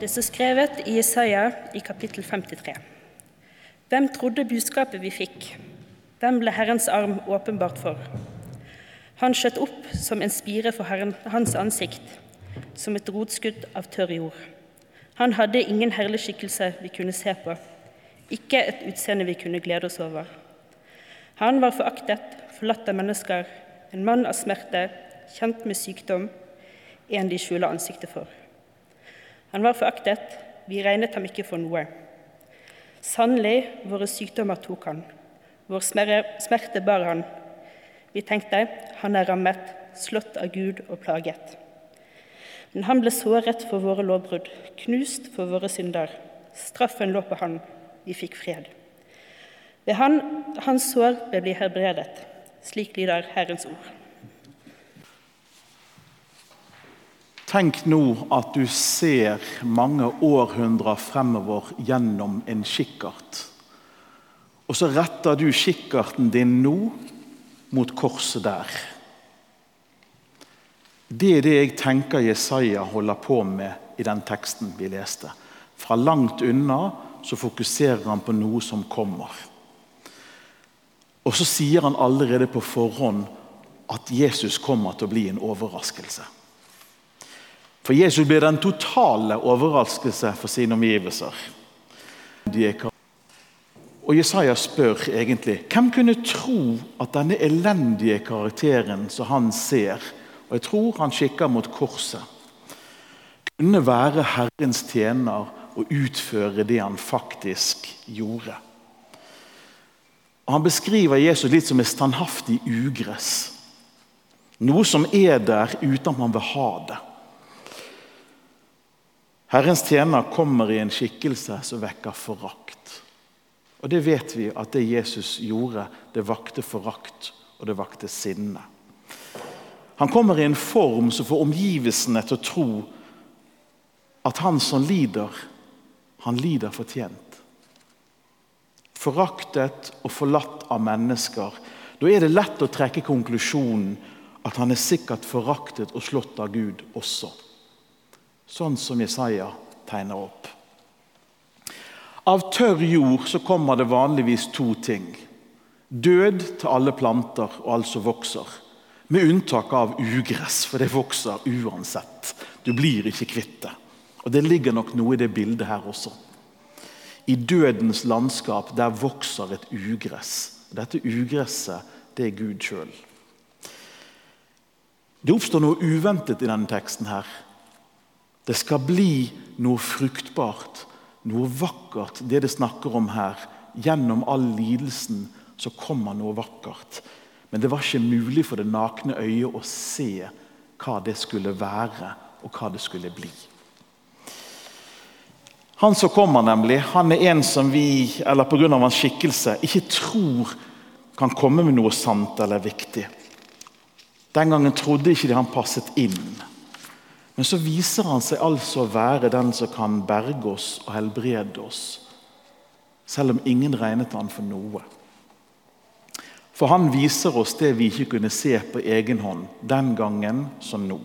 Det står skrevet i Jesaja i kapittel 53. Hvem trodde budskapet vi fikk? Hvem ble Herrens arm åpenbart for? Han skjøt opp som en spire for herren, hans ansikt, som et rotskudd av tørr jord. Han hadde ingen herlig skikkelse vi kunne se på, ikke et utseende vi kunne glede oss over. Han var foraktet, forlatt av mennesker, en mann av smerte, kjent med sykdom, en de skjuler ansiktet for. Han var foraktet, vi regnet ham ikke for noe. Sannelig, våre sykdommer tok han, vår smerte bar han. Vi tenkte, han er rammet, slått av Gud og plaget. Men han ble såret for våre lovbrudd, knust for våre synder. Straffen lå på han, vi fikk fred. Ved han, hans sår ble vi helbredet. Slik lyder Herrens ord. Tenk nå at du ser mange århundrer fremover gjennom en kikkert. Og så retter du kikkerten din nå mot korset der. Det er det jeg tenker Jesaja holder på med i den teksten vi leste. Fra langt unna så fokuserer han på noe som kommer. Og så sier han allerede på forhånd at Jesus kommer til å bli en overraskelse. For Jesus blir den totale overraskelse for sine omgivelser. Og Jesaja spør egentlig hvem kunne tro at denne elendige karakteren som han ser, og jeg tror han kikker mot korset, kunne være Herrens tjener og utføre det han faktisk gjorde. Og Han beskriver Jesus litt som et standhaftig ugress. Noe som er der uten at man vil ha det. Herrens tjener kommer i en skikkelse som vekker forakt. Og det vet vi at det Jesus gjorde, det vakte forakt, og det vakte sinne. Han kommer i en form som får omgivelsene til å tro at han som lider, han lider fortjent. Foraktet og forlatt av mennesker. Da er det lett å trekke konklusjonen at han er sikkert foraktet og slått av Gud også sånn som Jesaja tegner opp. Av tørr jord så kommer det vanligvis to ting. Død til alle planter og alt som vokser. Med unntak av ugress, for det vokser uansett. Du blir ikke kvitt det. Og Det ligger nok noe i det bildet her også. I dødens landskap der vokser et ugress. Dette ugresset, det er Gud sjøl. Det oppstår noe uventet i denne teksten. her. Det skal bli noe fruktbart, noe vakkert, det det snakker om her. Gjennom all lidelsen så kommer noe vakkert. Men det var ikke mulig for det nakne øyet å se hva det skulle være, og hva det skulle bli. Han som kommer, nemlig, han er en som vi, eller pga. hans skikkelse, ikke tror kan komme med noe sant eller viktig. Den gangen trodde ikke de han passet inn. Men så viser han seg altså å være den som kan berge oss og helbrede oss. Selv om ingen regnet han for noe. For han viser oss det vi ikke kunne se på egen hånd den gangen som nå.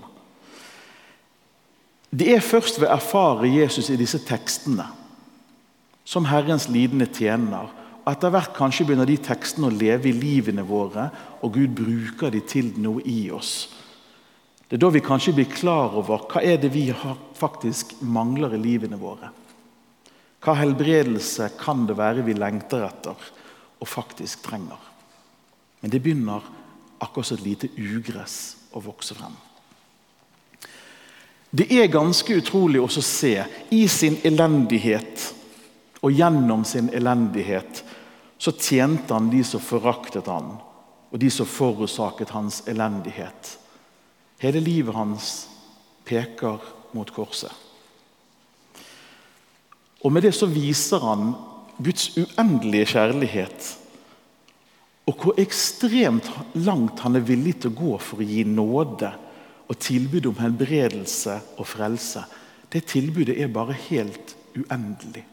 Det er først ved å erfare Jesus i disse tekstene, som Herrens lidende tjener, og etter hvert kanskje begynner de tekstene å leve i livene våre, og Gud bruker de til noe i oss det er da vi kanskje blir klar over hva er det vi faktisk mangler i livene våre. Hva helbredelse kan det være vi lengter etter og faktisk trenger? Men det begynner akkurat som et lite ugress å vokse frem. Det er ganske utrolig å se i sin elendighet og gjennom sin elendighet så tjente han de som foraktet han, og de som forårsaket hans elendighet. Hele livet hans peker mot korset. Og Med det så viser han Guds uendelige kjærlighet. Og hvor ekstremt langt han er villig til å gå for å gi nåde og tilbud om helbredelse og frelse. Det tilbudet er bare helt uendelig.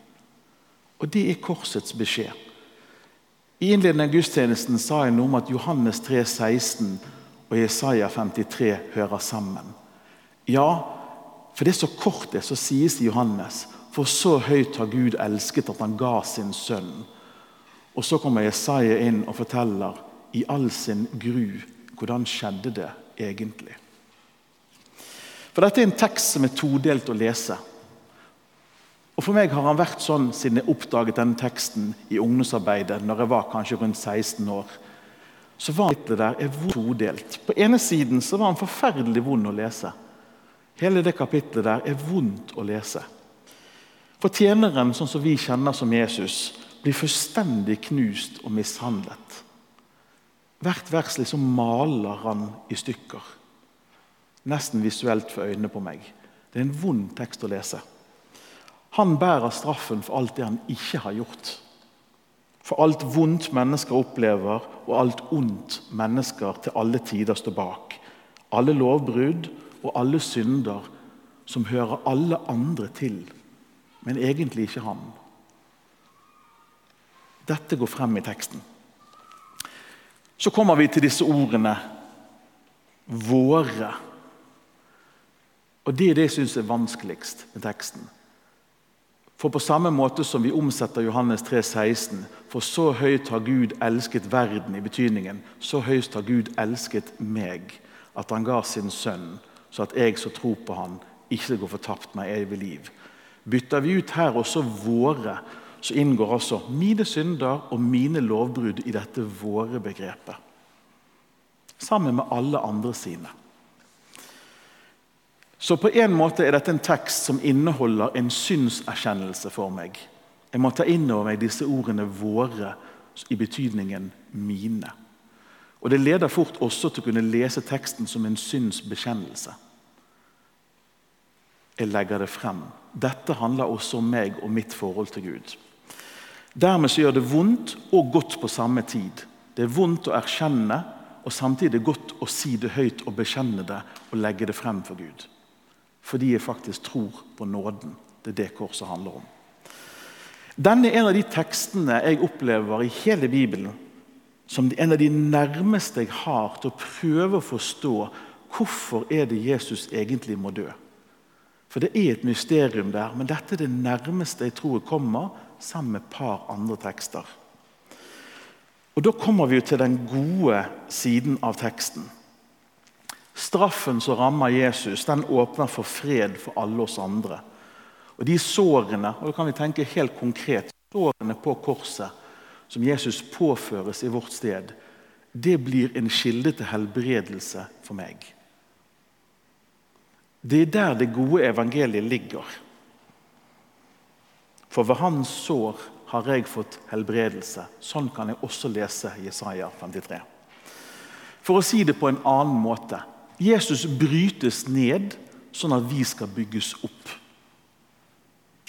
Og det er korsets beskjed. I innledningen av gudstjenesten sa jeg noe om at Johannes 3, 16 og Jesaja 53 hører sammen. Ja, For det er så kort, det som sies i Johannes. For så høyt har Gud elsket at han ga sin sønn. Og så kommer Jesaja inn og forteller i all sin gru hvordan skjedde det egentlig. For Dette er en tekst som er todelt å lese. Og For meg har han vært sånn siden jeg oppdaget denne teksten i ungdomsarbeidet når jeg var kanskje rundt 16 år. Så var det der er todelt. På ene siden så var han forferdelig vond å lese. Hele det kapitlet der er vondt å lese. For tjeneren, sånn som vi kjenner som Jesus, blir fullstendig knust og mishandlet. Hvert vers liksom maler han i stykker. Nesten visuelt for øynene på meg. Det er en vond tekst å lese. Han bærer straffen for alt det han ikke har gjort. For alt vondt mennesker opplever, og alt ondt mennesker til alle tider står bak. Alle lovbrudd og alle synder som hører alle andre til, men egentlig ikke han. Dette går frem i teksten. Så kommer vi til disse ordene 'våre'. Og Det er det jeg syns er vanskeligst med teksten. For på samme måte som vi omsetter Johannes 3, 16, For så høyt har Gud elsket verden, i betydningen så høyt har Gud elsket meg, at han ga sin sønn, så at jeg som tror på han, ikke går gå fortapt med evig liv. Bytter vi ut her også våre, så inngår altså mine synder og mine lovbrudd i dette våre-begrepet. Sammen med alle andre sine. Så på en måte er dette en tekst som inneholder en synserkjennelse for meg. Jeg må ta inn over meg disse ordene 'våre' i betydningen 'mine'. Og Det leder fort også til å kunne lese teksten som en synsbekjennelse. Jeg legger det frem. Dette handler også om meg og mitt forhold til Gud. Dermed så gjør det vondt og godt på samme tid. Det er vondt å erkjenne, og samtidig godt å si det høyt og bekjenne det og legge det frem for Gud. Fordi jeg faktisk tror på nåden. Det er det korset handler om. Denne er en av de tekstene jeg opplever i hele Bibelen som en av de nærmeste jeg har til å prøve å forstå hvorfor er det Jesus egentlig må dø. For det er et mysterium der, men dette er det nærmeste jeg tror jeg kommer sammen med et par andre tekster. Og Da kommer vi til den gode siden av teksten. Straffen som rammer Jesus, den åpner for fred for alle oss andre. Og De sårene og da kan vi tenke helt konkret, sårene på korset som Jesus påføres i vårt sted, det blir en kilde til helbredelse for meg. Det er der det gode evangeliet ligger. For ved hans sår har jeg fått helbredelse. Sånn kan jeg også lese Jesaja 53. For å si det på en annen måte Jesus brytes ned sånn at vi skal bygges opp.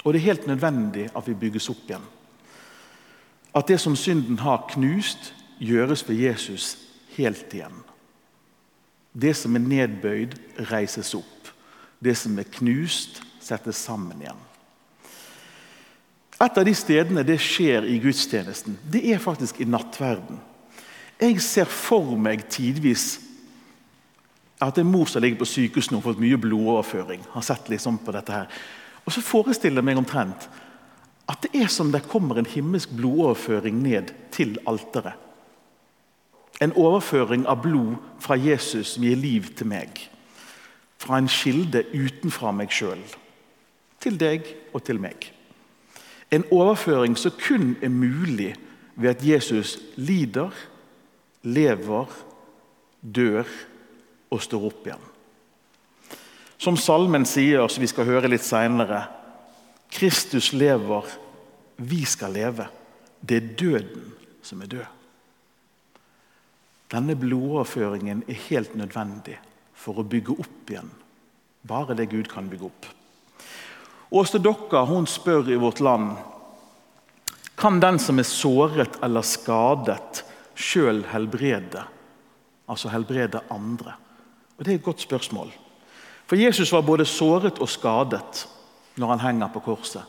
Og det er helt nødvendig at vi bygges opp igjen. At det som synden har knust, gjøres ved Jesus helt igjen. Det som er nedbøyd, reises opp. Det som er knust, settes sammen igjen. Et av de stedene det skjer i gudstjenesten, det er faktisk i nattverden. Jeg ser for meg tidvis at en mor som ligger på sykehus nå, har fått mye blodoverføring. har sett liksom på dette her. Og så forestiller jeg meg omtrent at det er som det kommer en himmelsk blodoverføring ned til alteret. En overføring av blod fra Jesus som gir liv til meg. Fra en kilde utenfra meg sjøl. Til deg og til meg. En overføring som kun er mulig ved at Jesus lider, lever, dør og står opp igjen. Som salmen sier, som vi skal høre litt seinere Kristus lever, vi skal leve. Det er døden som er død. Denne blodoverføringen er helt nødvendig for å bygge opp igjen bare det Gud kan bygge opp. Åste Dokka hun spør i Vårt Land kan den som er såret eller skadet, sjøl helbrede? Altså helbrede andre? Og Det er et godt spørsmål. For Jesus var både såret og skadet når han henger på korset.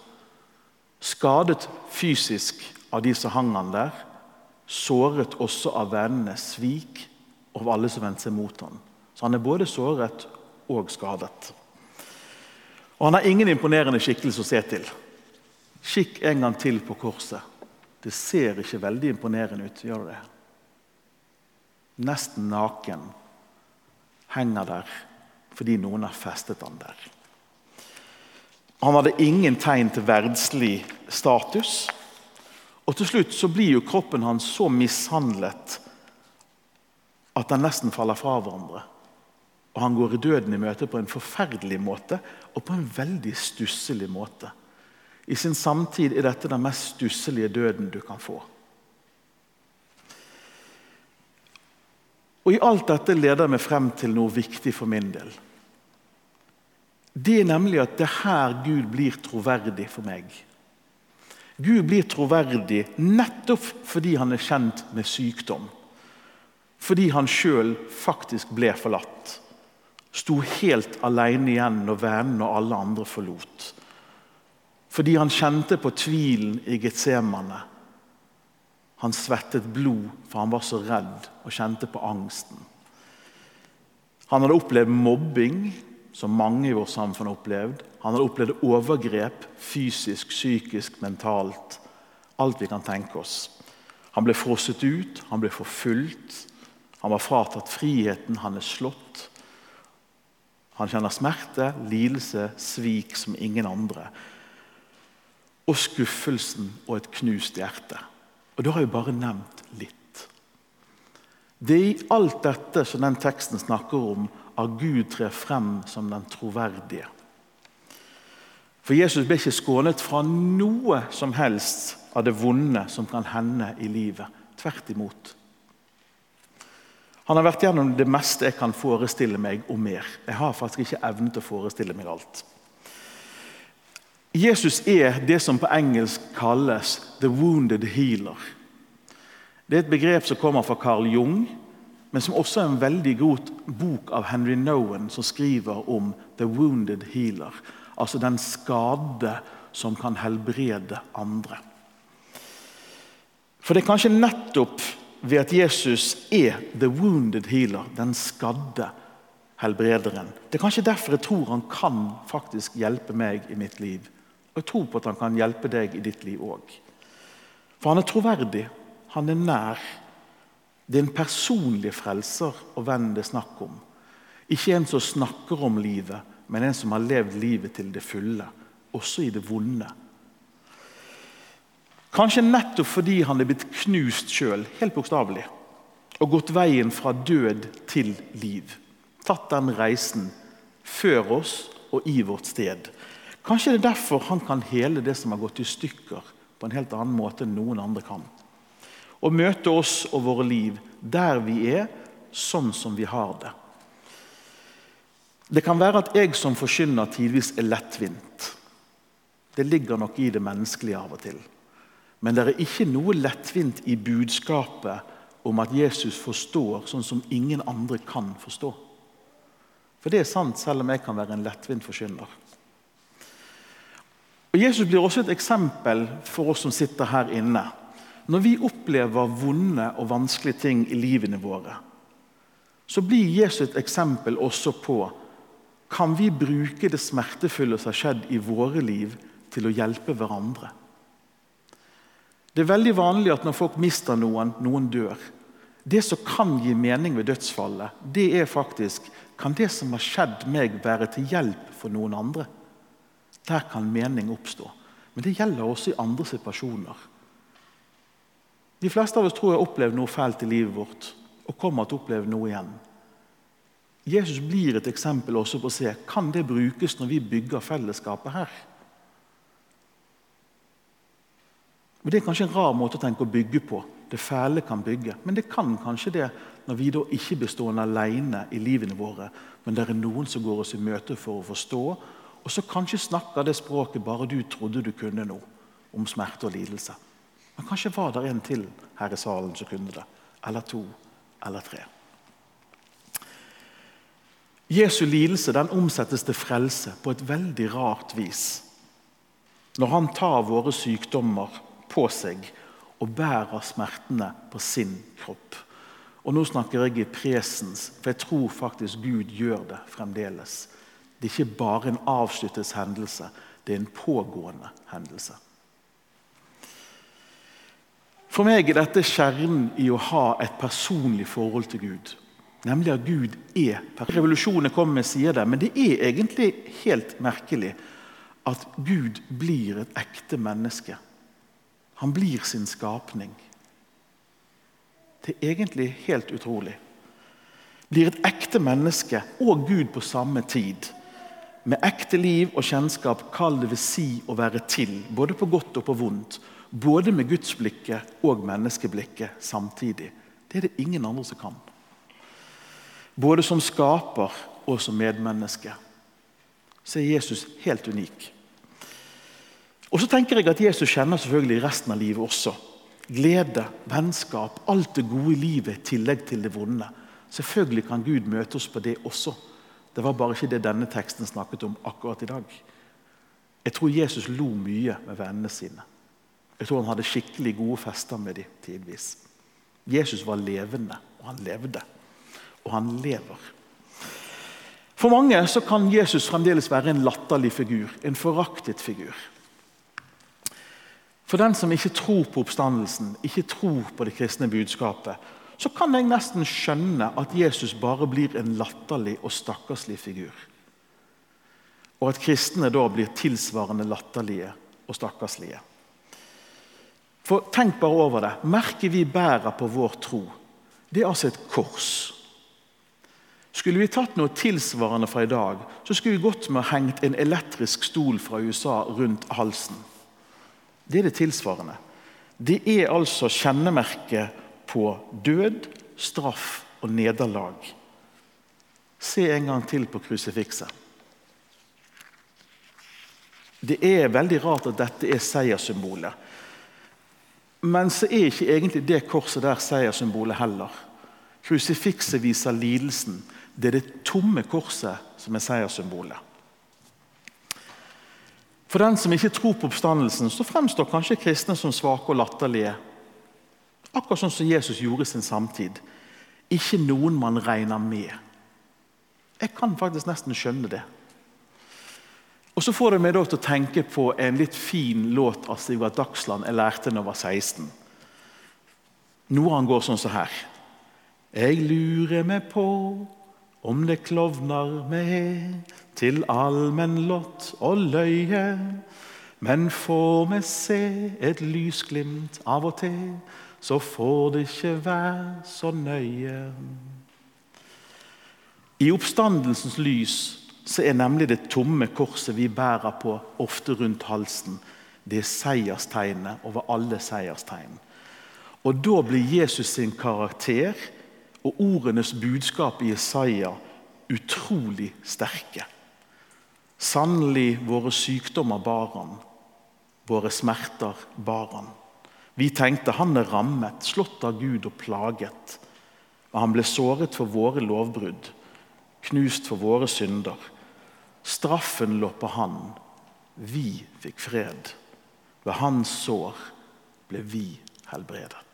Skadet fysisk av de som hang han der. Såret også av vennene, svik og av alle som vendte seg mot ham. Så han er både såret og skadet. Og han har ingen imponerende skikkelse å se til. Kikk en gang til på korset. Det ser ikke veldig imponerende ut, gjør det? Nesten naken henger der fordi noen har festet han der. Han hadde ingen tegn til verdslig status. Og til slutt så blir jo kroppen hans så mishandlet at den nesten faller fra hverandre. Og Han går i døden i møte på en forferdelig måte og på en veldig stusselig måte. I sin samtid er dette den mest stusselige døden du kan få. Og I alt dette leder meg frem til noe viktig for min del. Det er nemlig at det er her Gud blir troverdig for meg. Gud blir troverdig nettopp fordi han er kjent med sykdom. Fordi han sjøl faktisk ble forlatt. Sto helt alene igjen når vennene og alle andre forlot. Fordi han kjente på tvilen i Getsemane. Han svettet blod, for han var så redd og kjente på angsten. Han hadde opplevd mobbing, som mange i vårt samfunn har opplevd. Han hadde opplevd overgrep, fysisk, psykisk, mentalt. Alt vi kan tenke oss. Han ble frosset ut, han ble forfulgt. Han var fratatt friheten, han er slått. Han kjenner smerte, lidelse, svik som ingen andre. Og skuffelsen og et knust hjerte. Og da har jeg bare nevnt litt. Det er i alt dette som den teksten snakker om, at Gud trer frem som den troverdige. For Jesus ble ikke skånet fra noe som helst av det vonde som kan hende i livet. Tvert imot. Han har vært gjennom det meste jeg kan forestille meg, og mer. Jeg har faktisk ikke evnet å forestille meg alt. Jesus er det som på engelsk kalles 'the wounded healer'. Det er et begrep som kommer fra Carl Jung, men som også er en veldig god bok av Henry Nowen, som skriver om 'The Wounded Healer'. Altså den skade som kan helbrede andre. For det er kanskje nettopp ved at Jesus er 'the wounded healer', den skadde helbrederen. Det er kanskje derfor jeg tror han kan faktisk hjelpe meg i mitt liv. Og jeg tror på at han kan hjelpe deg i ditt liv òg. For han er troverdig, han er nær, det er en personlig frelser og venn det er snakk om. Ikke en som snakker om livet, men en som har levd livet til det fulle, også i det vonde. Kanskje nettopp fordi han er blitt knust sjøl, helt bokstavelig, og gått veien fra død til liv. Tatt den reisen før oss og i vårt sted. Kanskje det er derfor han kan hele det som har gått i stykker, på en helt annen måte enn noen andre kan og møte oss og våre liv der vi er, sånn som vi har det. Det kan være at jeg som forkynner tidvis er lettvint. Det ligger nok i det menneskelige av og til. Men det er ikke noe lettvint i budskapet om at Jesus forstår sånn som ingen andre kan forstå. For det er sant, selv om jeg kan være en lettvint forkynner. Og Jesus blir også et eksempel for oss som sitter her inne. Når vi opplever vonde og vanskelige ting i livene våre, så blir Jesus et eksempel også på kan vi bruke det smertefulle som har skjedd i våre liv, til å hjelpe hverandre. Det er veldig vanlig at når folk mister noen, noen dør. Det som kan gi mening ved dødsfallet, det er faktisk Kan det som har skjedd meg, være til hjelp for noen andre? Der kan mening oppstå. Men det gjelder også i andre situasjoner. De fleste av oss tror jeg har opplevd noe fælt i livet vårt og kommer til å oppleve noe igjen. Jesus blir et eksempel også på å se kan det brukes når vi bygger fellesskapet her. Og Det er kanskje en rar måte å tenke å bygge på. Det fæle kan bygge. Men det kan kanskje det når vi da ikke blir stående alene i livene våre, men det er noen som går oss i møte for å forstå, og så kanskje snakker det språket bare du trodde du kunne nå, om smerte og lidelse. Men kanskje var det en til her i salen som kunne det. Eller to eller tre. Jesu lidelse den omsettes til frelse på et veldig rart vis. Når han tar våre sykdommer på seg og bærer smertene på sin kropp. Og Nå snakker jeg i presens, for jeg tror faktisk Gud gjør det fremdeles. Det er ikke bare en avsluttet hendelse, det er en pågående hendelse. For meg er dette kjernen i å ha et personlig forhold til Gud. Nemlig at Gud er Revolusjonen kommer med sier det, men det er egentlig helt merkelig at Gud blir et ekte menneske. Han blir sin skapning. Det er egentlig helt utrolig. Blir et ekte menneske og Gud på samme tid. Med ekte liv og kjennskap, hva det vil si å være til, både på godt og på vondt. Både med gudsblikket og menneskeblikket samtidig. Det er det ingen andre som kan. Både som skaper og som medmenneske. Så er Jesus helt unik. Og så tenker jeg at Jesus kjenner selvfølgelig resten av livet også. Glede, vennskap, alt det gode i livet i tillegg til det vonde. Selvfølgelig kan Gud møte oss på det også. Det var bare ikke det denne teksten snakket om akkurat i dag. Jeg tror Jesus lo mye med vennene sine. Jeg tror han hadde skikkelig gode fester med dem tidvis. Jesus var levende, og han levde. Og han lever. For mange så kan Jesus fremdeles være en latterlig figur, en foraktet figur. For den som ikke tror på oppstandelsen, ikke tror på det kristne budskapet, så kan jeg nesten skjønne at Jesus bare blir en latterlig og stakkarslig figur. Og at kristne da blir tilsvarende latterlige og stakkarslige. For Tenk bare over det. Merket vi bærer på vår tro, det er altså et kors. Skulle vi tatt noe tilsvarende fra i dag, så skulle vi gått med å hengt en elektrisk stol fra USA rundt halsen. Det er det tilsvarende. Det er altså kjennemerket på død, straff og nederlag. Se en gang til på krusifikset. Det er veldig rart at dette er seierssymbolet. Men så er ikke egentlig det korset der seierssymbolet heller. Krusifikset viser lidelsen. Det er det tomme korset som er seierssymbolet. For den som ikke tror på oppstandelsen, så fremstår kanskje kristne som svake og latterlige. Akkurat sånn som Jesus gjorde sin samtid. Ikke noen man regner med. Jeg kan faktisk nesten skjønne det. Og Så får det meg til å tenke på en litt fin låt av Sigvart Dagsland jeg lærte da jeg var 16. Noe han går sånn som her. Jeg lurer meg på om det klovner med til allmennlott og løye. Men får vi se et lysglimt av og til, så får det ikke være så nøye. I oppstandelsens lys så er nemlig det tomme korset vi bærer på, ofte rundt halsen, det er seierstegnet over alle seierstegn. Og Da blir Jesus sin karakter og ordenes budskap i Jesaja utrolig sterke. Sannelig, våre sykdommer bar han, våre smerter bar han. Vi tenkte han er rammet, slått av Gud og plaget. Og han ble såret for våre lovbrudd, knust for våre synder. Straffen lå på han, vi fikk fred. Ved hans sår ble vi helbredet.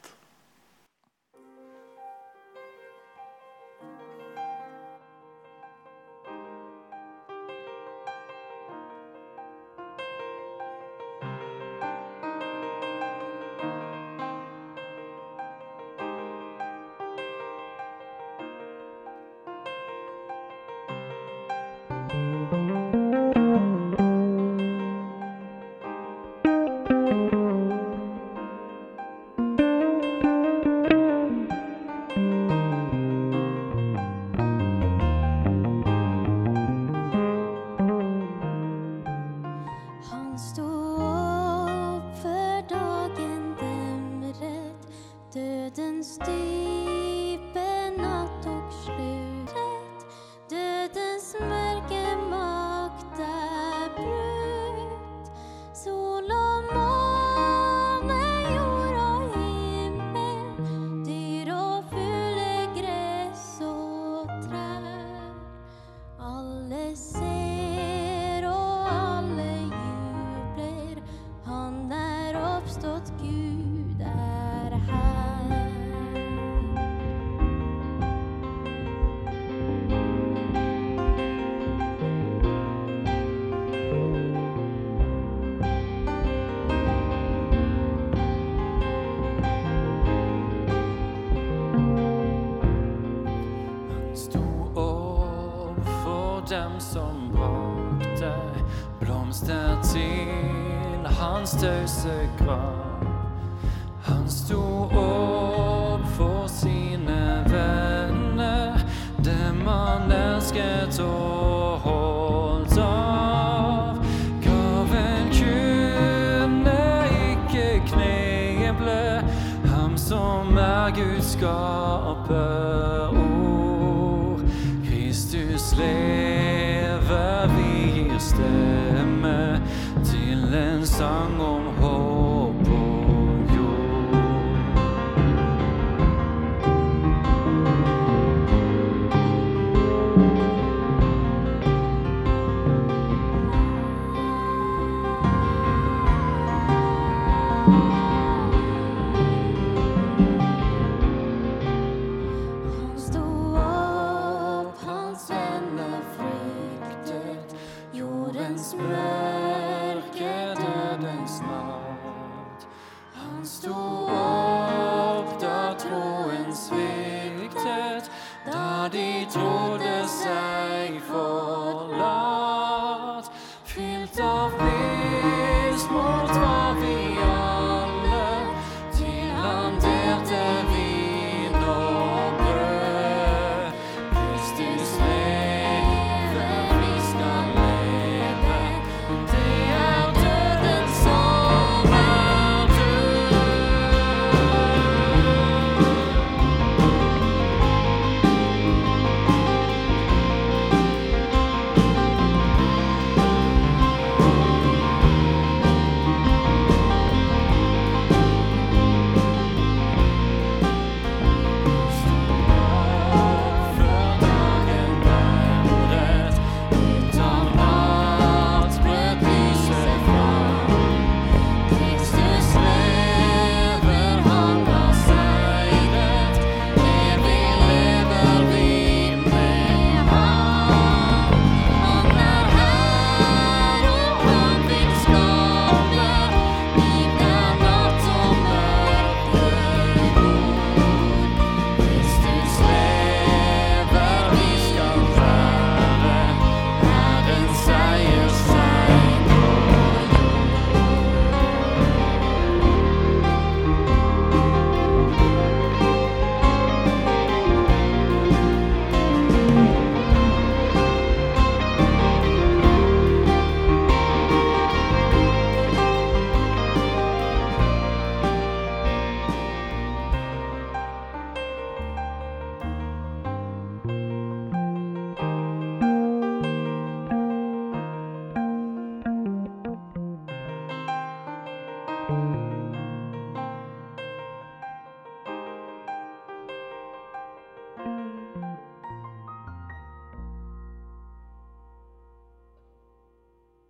Hans tause grav. Han sto opp for sine venner, dem han elsket og holdt av. Graven kunne ikke kneble ham som er Guds skaperord. Kristus lever, en sang om håp. kannst du Obdach, wo uns windet, da die Todesangst